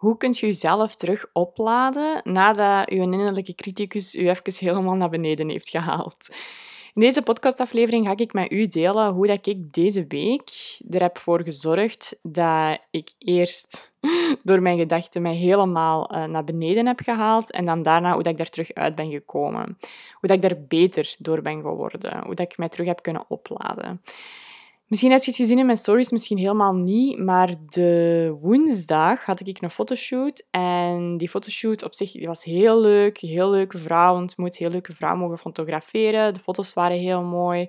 Hoe kunt je jezelf terug opladen nadat je innerlijke criticus je even helemaal naar beneden heeft gehaald? In deze podcastaflevering ga ik met u delen hoe dat ik deze week er heb voor gezorgd dat ik eerst door mijn gedachten mij helemaal eh, naar beneden heb gehaald en dan daarna hoe dat ik daar terug uit ben gekomen. Hoe dat ik daar beter door ben geworden. Hoe dat ik mij terug heb kunnen opladen. Misschien heb je het gezien in mijn stories, misschien helemaal niet, maar de woensdag had ik een fotoshoot en die fotoshoot op zich die was heel leuk, heel leuke vrouw ontmoet, heel leuke vrouw mogen fotograferen, de foto's waren heel mooi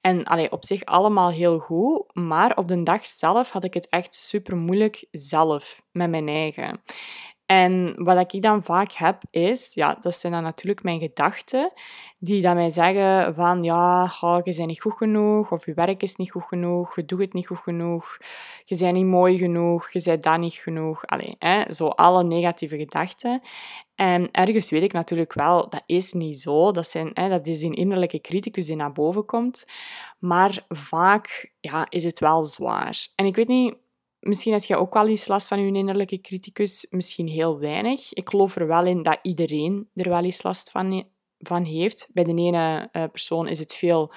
en allee, op zich allemaal heel goed, maar op de dag zelf had ik het echt super moeilijk zelf met mijn eigen. En wat ik dan vaak heb is, ja, dat zijn dan natuurlijk mijn gedachten, die dan mij zeggen van, ja, je bent niet goed genoeg, of je werk is niet goed genoeg, je doet het niet goed genoeg, je bent niet mooi genoeg, je bent dat niet genoeg. Allee, hè, zo alle negatieve gedachten. En ergens weet ik natuurlijk wel, dat is niet zo. Dat, zijn, hè, dat is een innerlijke criticus die naar boven komt. Maar vaak ja, is het wel zwaar. En ik weet niet Misschien heb je ook wel eens last van je innerlijke criticus, misschien heel weinig. Ik geloof er wel in dat iedereen er wel eens last van, van heeft. Bij de ene uh, persoon is het veel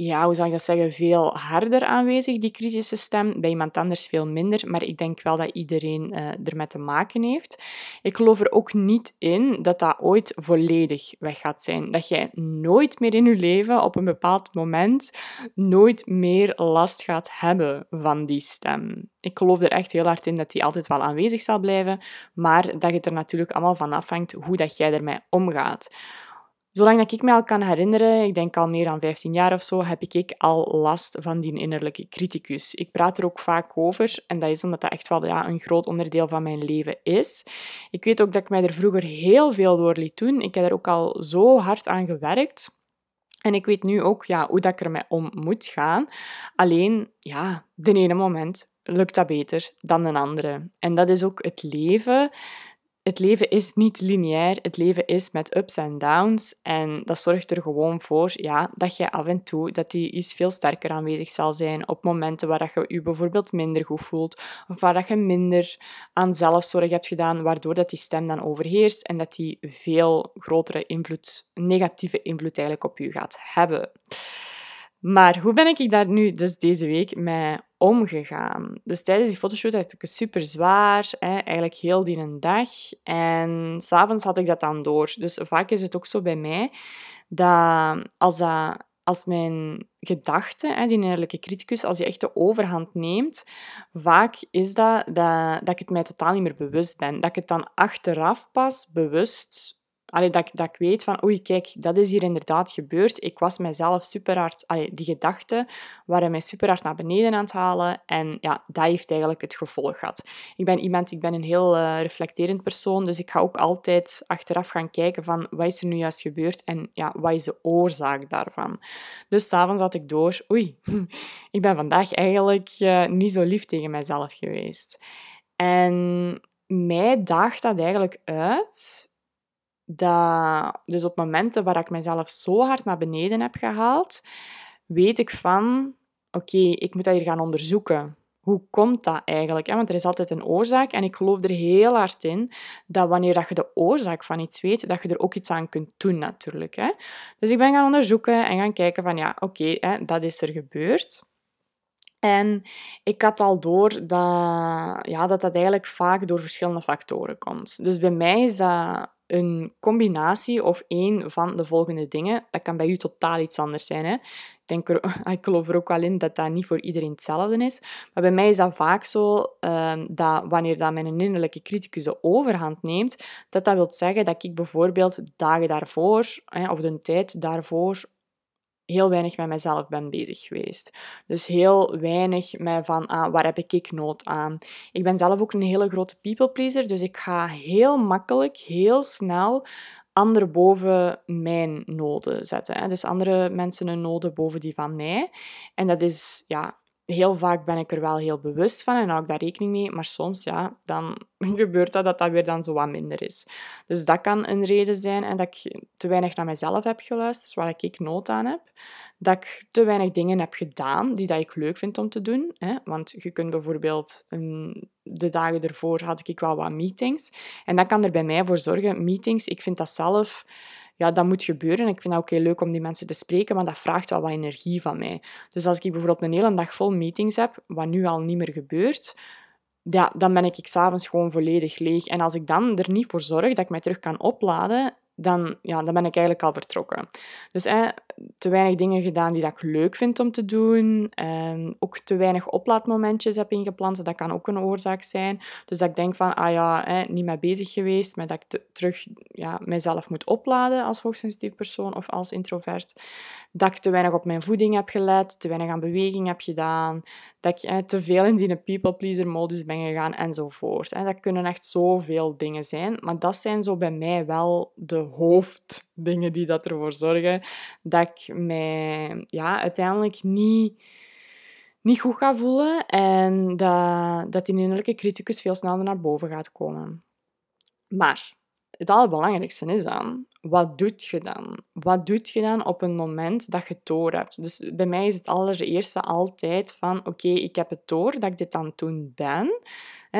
ja, hoe zal ik dat zeggen, veel harder aanwezig, die kritische stem. Bij iemand anders veel minder, maar ik denk wel dat iedereen uh, ermee te maken heeft. Ik geloof er ook niet in dat dat ooit volledig weg gaat zijn. Dat jij nooit meer in je leven, op een bepaald moment, nooit meer last gaat hebben van die stem. Ik geloof er echt heel hard in dat die altijd wel aanwezig zal blijven, maar dat het er natuurlijk allemaal van afhangt hoe dat jij ermee omgaat. Zolang dat ik me al kan herinneren, ik denk al meer dan 15 jaar of zo, heb ik al last van die innerlijke criticus. Ik praat er ook vaak over en dat is omdat dat echt wel ja, een groot onderdeel van mijn leven is. Ik weet ook dat ik mij er vroeger heel veel door liet doen. Ik heb er ook al zo hard aan gewerkt. En ik weet nu ook ja, hoe dat ik ermee om moet gaan. Alleen, ja, de ene moment lukt dat beter dan de andere. En dat is ook het leven het leven is niet lineair. Het leven is met ups en downs. En dat zorgt er gewoon voor ja, dat je af en toe dat die iets veel sterker aanwezig zal zijn op momenten waar je je bijvoorbeeld minder goed voelt. Of waar dat je minder aan zelfzorg hebt gedaan, waardoor dat die stem dan overheerst en dat die veel grotere invloed, negatieve invloed eigenlijk op je gaat hebben. Maar hoe ben ik daar nu dus deze week mee omgegaan? Dus tijdens die fotoshoot had ik het super zwaar, hè, eigenlijk heel die een dag. En s'avonds had ik dat dan door. Dus vaak is het ook zo bij mij dat als, als mijn gedachten, die innerlijke criticus, als die echt de overhand neemt, vaak is dat, dat dat ik het mij totaal niet meer bewust ben. Dat ik het dan achteraf pas bewust Allee, dat, dat ik weet van, oei, kijk, dat is hier inderdaad gebeurd. Ik was mezelf super hard, allee, die gedachten waren mij super hard naar beneden aan het halen. En ja, dat heeft eigenlijk het gevolg gehad. Ik ben iemand, ik ben een heel uh, reflecterend persoon, dus ik ga ook altijd achteraf gaan kijken van, wat is er nu juist gebeurd en ja, wat is de oorzaak daarvan. Dus s'avonds had ik door, oei, ik ben vandaag eigenlijk uh, niet zo lief tegen mezelf geweest. En mij daagt dat eigenlijk uit dat, dus op momenten waar ik mezelf zo hard naar beneden heb gehaald, weet ik van, oké, ik moet dat hier gaan onderzoeken. Hoe komt dat eigenlijk? Want er is altijd een oorzaak en ik geloof er heel hard in dat wanneer dat je de oorzaak van iets weet, dat je er ook iets aan kunt doen natuurlijk. Dus ik ben gaan onderzoeken en gaan kijken van, ja, oké, dat is er gebeurd. En ik had al door dat, ja, dat dat eigenlijk vaak door verschillende factoren komt. Dus bij mij is dat een combinatie of één van de volgende dingen. Dat kan bij u totaal iets anders zijn. Hè? Ik, denk er, ik geloof er ook wel in dat dat niet voor iedereen hetzelfde is. Maar bij mij is dat vaak zo um, dat wanneer dat mijn innerlijke criticus de overhand neemt, dat dat wil zeggen dat ik bijvoorbeeld dagen daarvoor, hè, of de tijd daarvoor, heel weinig met mezelf ben bezig geweest. Dus heel weinig met van ah, waar heb ik nood aan. Ik ben zelf ook een hele grote people pleaser, dus ik ga heel makkelijk, heel snel anderen boven mijn noden zetten. Dus andere mensen hun noden boven die van mij. En dat is ja, heel vaak ben ik er wel heel bewust van en hou ik daar rekening mee. Maar soms, ja, dan gebeurt dat dat dat weer dan zo wat minder is. Dus dat kan een reden zijn en dat ik te weinig naar mezelf heb geluisterd, waar ik nood aan heb. Dat ik te weinig dingen heb gedaan die dat ik leuk vind om te doen. Hè? Want je kunt bijvoorbeeld... de dagen ervoor had ik wel wat meetings. En dat kan er bij mij voor zorgen. Meetings, ik vind dat zelf ja, dat moet gebeuren. Ik vind het ook heel leuk om die mensen te spreken, maar dat vraagt wel wat energie van mij. Dus als ik bijvoorbeeld een hele dag vol meetings heb, wat nu al niet meer gebeurt, ja, dan ben ik s'avonds gewoon volledig leeg. En als ik dan er niet voor zorg dat ik mij terug kan opladen, dan, ja, dan ben ik eigenlijk al vertrokken. Dus te weinig dingen gedaan die dat ik leuk vind om te doen. Ehm, ook te weinig oplaadmomentjes heb ingeplant. Dat kan ook een oorzaak zijn. Dus dat ik denk van, ah ja, eh, niet mee bezig geweest, maar dat ik terug ja, mijzelf moet opladen als hoogsensitief persoon of als introvert. Dat ik te weinig op mijn voeding heb gelet, te weinig aan beweging heb gedaan. Dat ik te veel in die people-pleaser-modus ben gegaan enzovoort. Eh, dat kunnen echt zoveel dingen zijn. Maar dat zijn zo bij mij wel de hoofddingen die dat ervoor zorgen dat ik mij ja, uiteindelijk niet, niet goed ga voelen en dat, dat die innerlijke criticus veel sneller naar boven gaat komen. Maar het allerbelangrijkste is dan, wat doet je dan? Wat doet je dan op een moment dat je het door hebt? Dus bij mij is het allereerste altijd van, oké, ik heb het door dat ik dit aan het doen ben,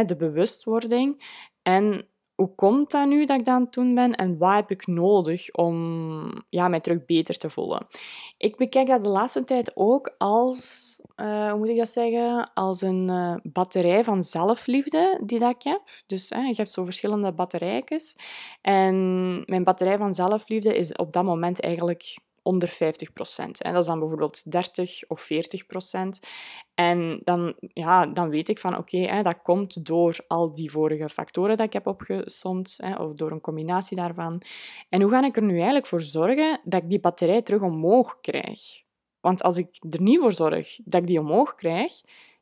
de bewustwording. En hoe komt dat nu dat ik het doen ben en wat heb ik nodig om ja, mij terug beter te voelen? Ik bekijk dat de laatste tijd ook als, uh, hoe moet ik dat zeggen, als een uh, batterij van zelfliefde die dat ik heb. Dus uh, je hebt zo verschillende batterijtjes. En mijn batterij van zelfliefde is op dat moment eigenlijk onder 50 procent. Dat is dan bijvoorbeeld 30 of 40 procent. En dan, ja, dan weet ik van oké, dat komt door al die vorige factoren dat ik heb opgesomd, of door een combinatie daarvan. En hoe ga ik er nu eigenlijk voor zorgen dat ik die batterij terug omhoog krijg? Want als ik er niet voor zorg dat ik die omhoog krijg,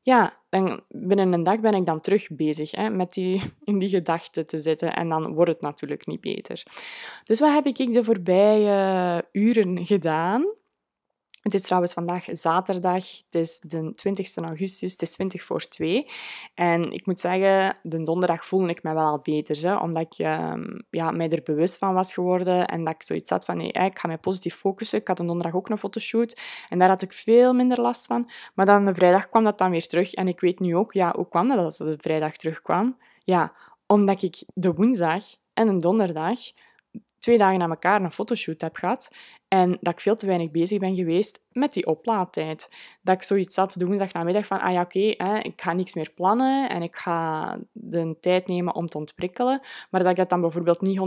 ja, dan binnen een dag ben ik dan terug bezig hè, met die, in die gedachten te zitten. En dan wordt het natuurlijk niet beter. Dus wat heb ik de voorbije uren gedaan? Het is trouwens vandaag zaterdag, het is de 20 augustus, het is 20 voor 2. En ik moet zeggen, de donderdag voelde ik me wel al beter, hè, omdat ik uh, ja, mij er bewust van was geworden en dat ik zoiets had van, nee, ik ga mij positief focussen. Ik had een donderdag ook een fotoshoot en daar had ik veel minder last van. Maar dan de vrijdag kwam dat dan weer terug en ik weet nu ook, ja, hoe kwam dat dat de vrijdag terugkwam? Ja, omdat ik de woensdag en een donderdag twee dagen na elkaar een fotoshoot heb gehad en dat ik veel te weinig bezig ben geweest met die oplaadtijd. Dat ik zoiets had de woensdag namiddag van, ah ja, oké, ik ga niks meer plannen en ik ga de tijd nemen om te ontprikkelen, maar dat ik dat dan bijvoorbeeld niet 100%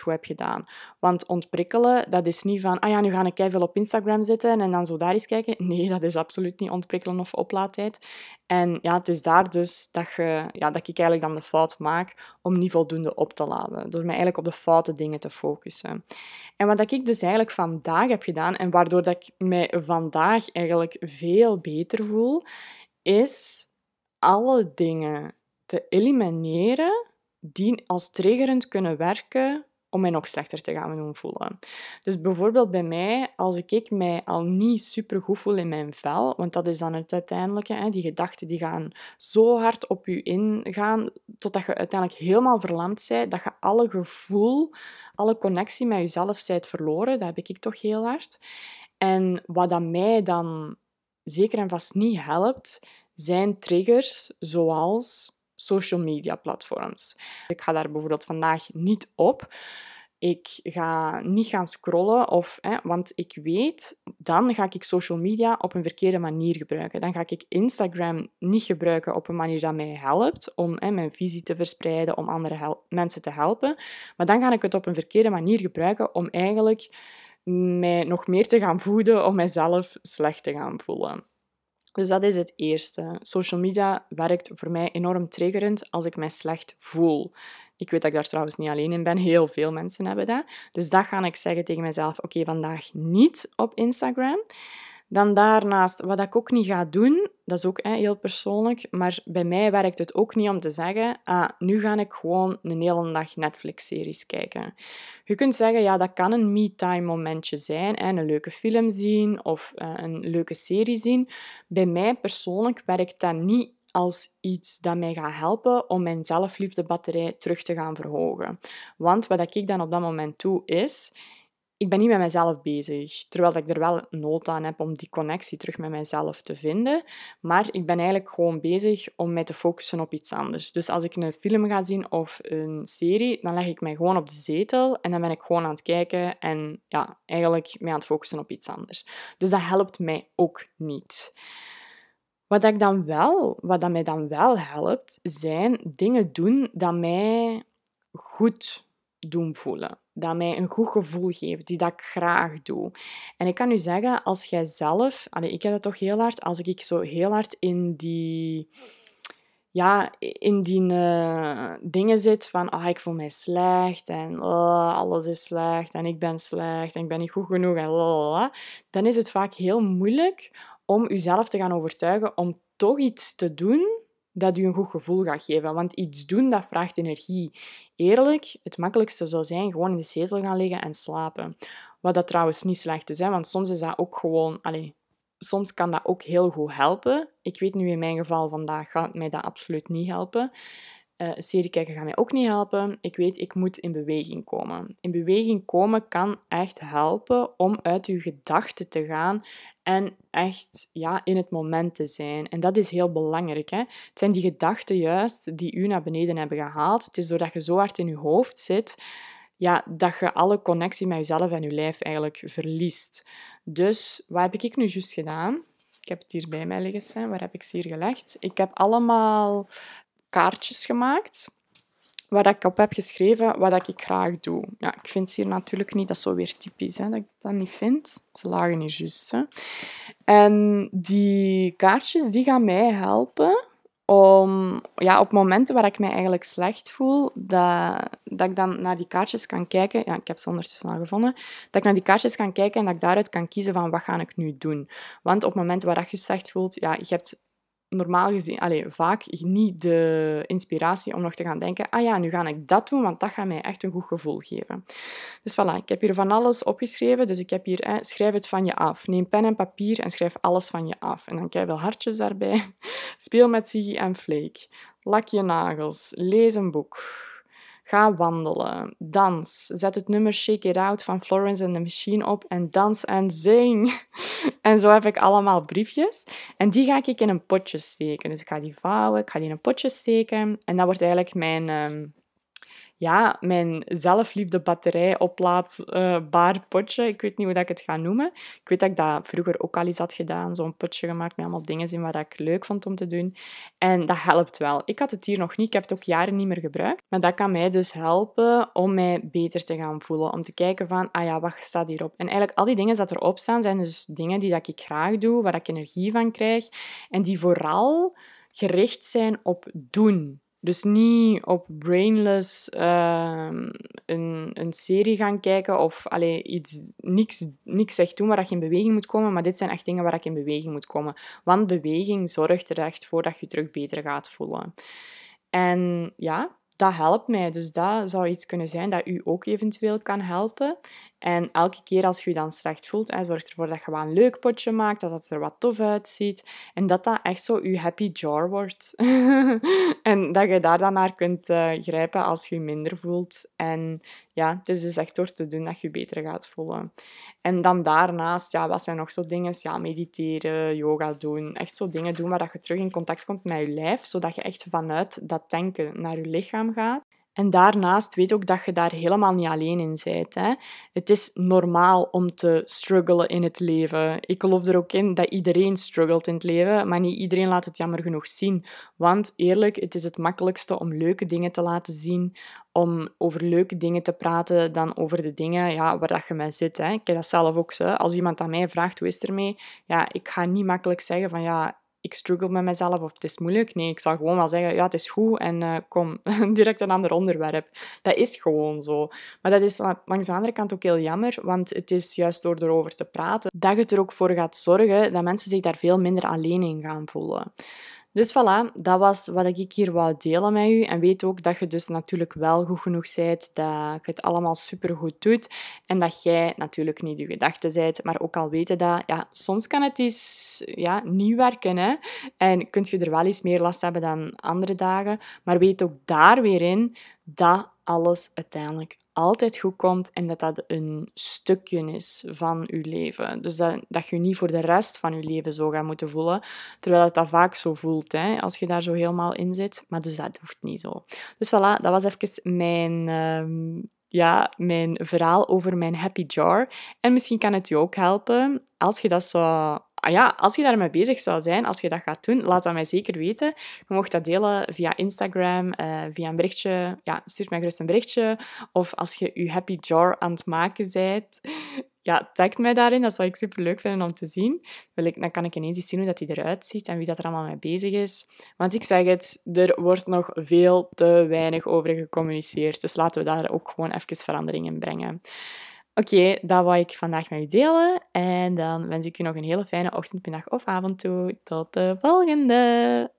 goed heb gedaan. Want ontprikkelen, dat is niet van, ah ja, nu ga ik veel op Instagram zitten en dan zo daar eens kijken. Nee, dat is absoluut niet ontprikkelen of oplaadtijd. En ja, het is daar dus dat, je, ja, dat ik eigenlijk dan de fout maak om niet voldoende op te laden. Door mij eigenlijk op de foute dingen te focussen. En wat ik dus eigenlijk vandaag heb gedaan en waardoor dat ik mij vandaag eigenlijk veel beter voel, is alle dingen te elimineren die als triggerend kunnen werken om mij nog slechter te gaan doen voelen. Dus bijvoorbeeld bij mij, als ik mij al niet super goed voel in mijn vel, want dat is dan het uiteindelijke, hè, die gedachten die gaan zo hard op je ingaan, totdat je uiteindelijk helemaal verlamd bent, dat je alle gevoel, alle connectie met jezelf bent verloren. Dat heb ik toch heel hard. En wat dat mij dan zeker en vast niet helpt, zijn triggers zoals social media platforms. Ik ga daar bijvoorbeeld vandaag niet op. Ik ga niet gaan scrollen, of, hè, want ik weet, dan ga ik social media op een verkeerde manier gebruiken. Dan ga ik Instagram niet gebruiken op een manier dat mij helpt om hè, mijn visie te verspreiden, om andere mensen te helpen. Maar dan ga ik het op een verkeerde manier gebruiken om eigenlijk mij nog meer te gaan voeden, om mijzelf slecht te gaan voelen. Dus dat is het eerste. Social media werkt voor mij enorm triggerend als ik mij slecht voel. Ik weet dat ik daar trouwens niet alleen in ben. Heel veel mensen hebben dat. Dus dat ga ik zeggen tegen mezelf. Oké, vandaag niet op Instagram. Dan daarnaast, wat ik ook niet ga doen, dat is ook hè, heel persoonlijk, maar bij mij werkt het ook niet om te zeggen, ah, nu ga ik gewoon een hele dag Netflix-series kijken. Je kunt zeggen, ja, dat kan een me-time momentje zijn, hè, een leuke film zien of uh, een leuke serie zien. Bij mij persoonlijk werkt dat niet als iets dat mij gaat helpen om mijn zelfliefdebatterij terug te gaan verhogen. Want wat ik dan op dat moment doe, is ik ben niet met mezelf bezig. Terwijl ik er wel nood aan heb om die connectie terug met mezelf te vinden. Maar ik ben eigenlijk gewoon bezig om mij te focussen op iets anders. Dus als ik een film ga zien of een serie, dan leg ik mij gewoon op de zetel en dan ben ik gewoon aan het kijken en ja, eigenlijk mij aan het focussen op iets anders. Dus dat helpt mij ook niet. Wat, ik dan wel, wat dat mij dan wel helpt, zijn dingen doen dat mij goed doen voelen. Dat mij een goed gevoel geeft, die dat ik graag doe. En ik kan u zeggen, als jij zelf... Ik heb dat toch heel hard, als ik zo heel hard in die... Ja, in die uh, dingen zit van, ah, ik voel mij slecht en oh, alles is slecht en ik ben slecht en ik ben niet goed genoeg en lalala, dan is het vaak heel moeilijk om uzelf te gaan overtuigen om toch iets te doen dat u een goed gevoel gaat geven. Want iets doen, dat vraagt energie. Eerlijk, het makkelijkste zou zijn gewoon in de zetel gaan liggen en slapen. Wat dat trouwens niet slecht is, hè? want soms is dat ook gewoon... Allez, soms kan dat ook heel goed helpen. Ik weet nu in mijn geval vandaag gaat mij dat absoluut niet helpen. Uh, serie kijken gaat mij ook niet helpen. Ik weet, ik moet in beweging komen. In beweging komen kan echt helpen om uit je gedachten te gaan en echt ja, in het moment te zijn. En dat is heel belangrijk. Hè? Het zijn die gedachten juist die u naar beneden hebben gehaald. Het is doordat je zo hard in je hoofd zit, ja, dat je alle connectie met jezelf en je lijf eigenlijk verliest. Dus wat heb ik nu juist gedaan? Ik heb het hier bij mij liggen. Waar heb ik ze hier gelegd? Ik heb allemaal kaartjes gemaakt waar ik op heb geschreven wat ik graag doe. Ja, ik vind ze hier natuurlijk niet, dat zo weer typisch, hè, dat ik dat niet vind. Ze lagen niet juist. Hè. En die kaartjes die gaan mij helpen om ja, op momenten waar ik mij eigenlijk slecht voel, dat, dat ik dan naar die kaartjes kan kijken. Ja, ik heb ze ondertussen al gevonden. Dat ik naar die kaartjes kan kijken en dat ik daaruit kan kiezen van wat ga ik nu doen. Want op momenten waar je slecht voelt, ja, je hebt normaal gezien allez, vaak niet de inspiratie om nog te gaan denken, ah ja, nu ga ik dat doen, want dat gaat mij echt een goed gevoel geven. Dus voilà, ik heb hier van alles opgeschreven. Dus ik heb hier, schrijf het van je af. Neem pen en papier en schrijf alles van je af. En dan krijg je wel hartjes daarbij. Speel met Siggy en Flake. Lak je nagels. Lees een boek. Ga wandelen, dans. Zet het nummer Shake It Out van Florence and the Machine op en dans en zing. En zo heb ik allemaal briefjes. En die ga ik in een potje steken. Dus ik ga die vouwen, ik ga die in een potje steken. En dat wordt eigenlijk mijn... Um, ja, mijn zelfliefde batterij oplaadbaar potje. Ik weet niet hoe ik het ga noemen. Ik weet dat ik dat vroeger ook al eens had gedaan. Zo'n potje gemaakt met allemaal dingen in wat ik leuk vond om te doen. En dat helpt wel. Ik had het hier nog niet. Ik heb het ook jaren niet meer gebruikt. Maar dat kan mij dus helpen om mij beter te gaan voelen. Om te kijken van, ah ja, wat staat hierop? En eigenlijk al die dingen dat erop staan, zijn dus dingen die dat ik graag doe, waar ik energie van krijg. En die vooral gericht zijn op doen. Dus niet op brainless uh, een, een serie gaan kijken of allee, iets, niks, niks echt doen waar je in beweging moet komen. Maar dit zijn echt dingen waar ik in beweging moet komen. Want beweging zorgt er echt voor dat je je terug beter gaat voelen. En ja, dat helpt mij. Dus dat zou iets kunnen zijn dat u ook eventueel kan helpen. En elke keer als je je dan slecht voelt, hè, zorg ervoor dat je wel een leuk potje maakt, dat het er wat tof uitziet. En dat dat echt zo je happy jar wordt. en dat je daar dan naar kunt uh, grijpen als je je minder voelt. En ja, het is dus echt door te doen dat je beter gaat voelen. En dan daarnaast, ja, wat zijn nog zo dingen? Ja, mediteren, yoga doen. Echt zo dingen doen waar dat je terug in contact komt met je lijf, zodat je echt vanuit dat denken naar je lichaam gaat. En daarnaast weet ook dat je daar helemaal niet alleen in bent. Hè. Het is normaal om te struggelen in het leven. Ik geloof er ook in dat iedereen struggelt in het leven, maar niet iedereen laat het jammer genoeg zien. Want eerlijk, het is het makkelijkste om leuke dingen te laten zien, om over leuke dingen te praten dan over de dingen ja, waar dat je mee zit. Hè. Ik heb dat zelf ook zo. Als iemand aan mij vraagt hoe is het ermee, ja, ik ga niet makkelijk zeggen van ja, ik struggle met mezelf of het is moeilijk. Nee, ik zal gewoon wel zeggen, ja, het is goed en uh, kom, direct een ander onderwerp. Dat is gewoon zo. Maar dat is langs de andere kant ook heel jammer, want het is juist door erover te praten dat je er ook voor gaat zorgen dat mensen zich daar veel minder alleen in gaan voelen. Dus voilà, dat was wat ik hier wou delen met u. En weet ook dat je dus natuurlijk wel goed genoeg bent, dat je het allemaal supergoed doet en dat jij natuurlijk niet je gedachten bent, maar ook al weten dat, ja, soms kan het eens ja, niet werken. Hè? En kun je er wel eens meer last hebben dan andere dagen, maar weet ook daar weer in dat alles uiteindelijk altijd goed komt en dat dat een stukje is van je leven. Dus dat, dat je niet voor de rest van je leven zo gaat moeten voelen, terwijl het dat vaak zo voelt hè, als je daar zo helemaal in zit. Maar dus dat hoeft niet zo. Dus voilà, dat was even mijn... Ehm, ja, mijn verhaal over mijn happy jar. En misschien kan het je ook helpen als je dat zo Ah ja, als je daarmee bezig zou zijn, als je dat gaat doen, laat dat mij zeker weten. Je mag dat delen via Instagram, uh, via een berichtje. Ja, stuur mij gerust een berichtje. Of als je je happy jar aan het maken bent, ja, tag mij daarin. Dat zou ik super leuk vinden om te zien. Dan kan ik ineens zien hoe dat die eruit ziet en wie dat er allemaal mee bezig is. Want ik zeg het, er wordt nog veel te weinig over gecommuniceerd. Dus laten we daar ook gewoon even verandering in brengen. Oké, dat wou ik vandaag met u delen. En dan wens ik u nog een hele fijne ochtend, middag of avond toe. Tot de volgende!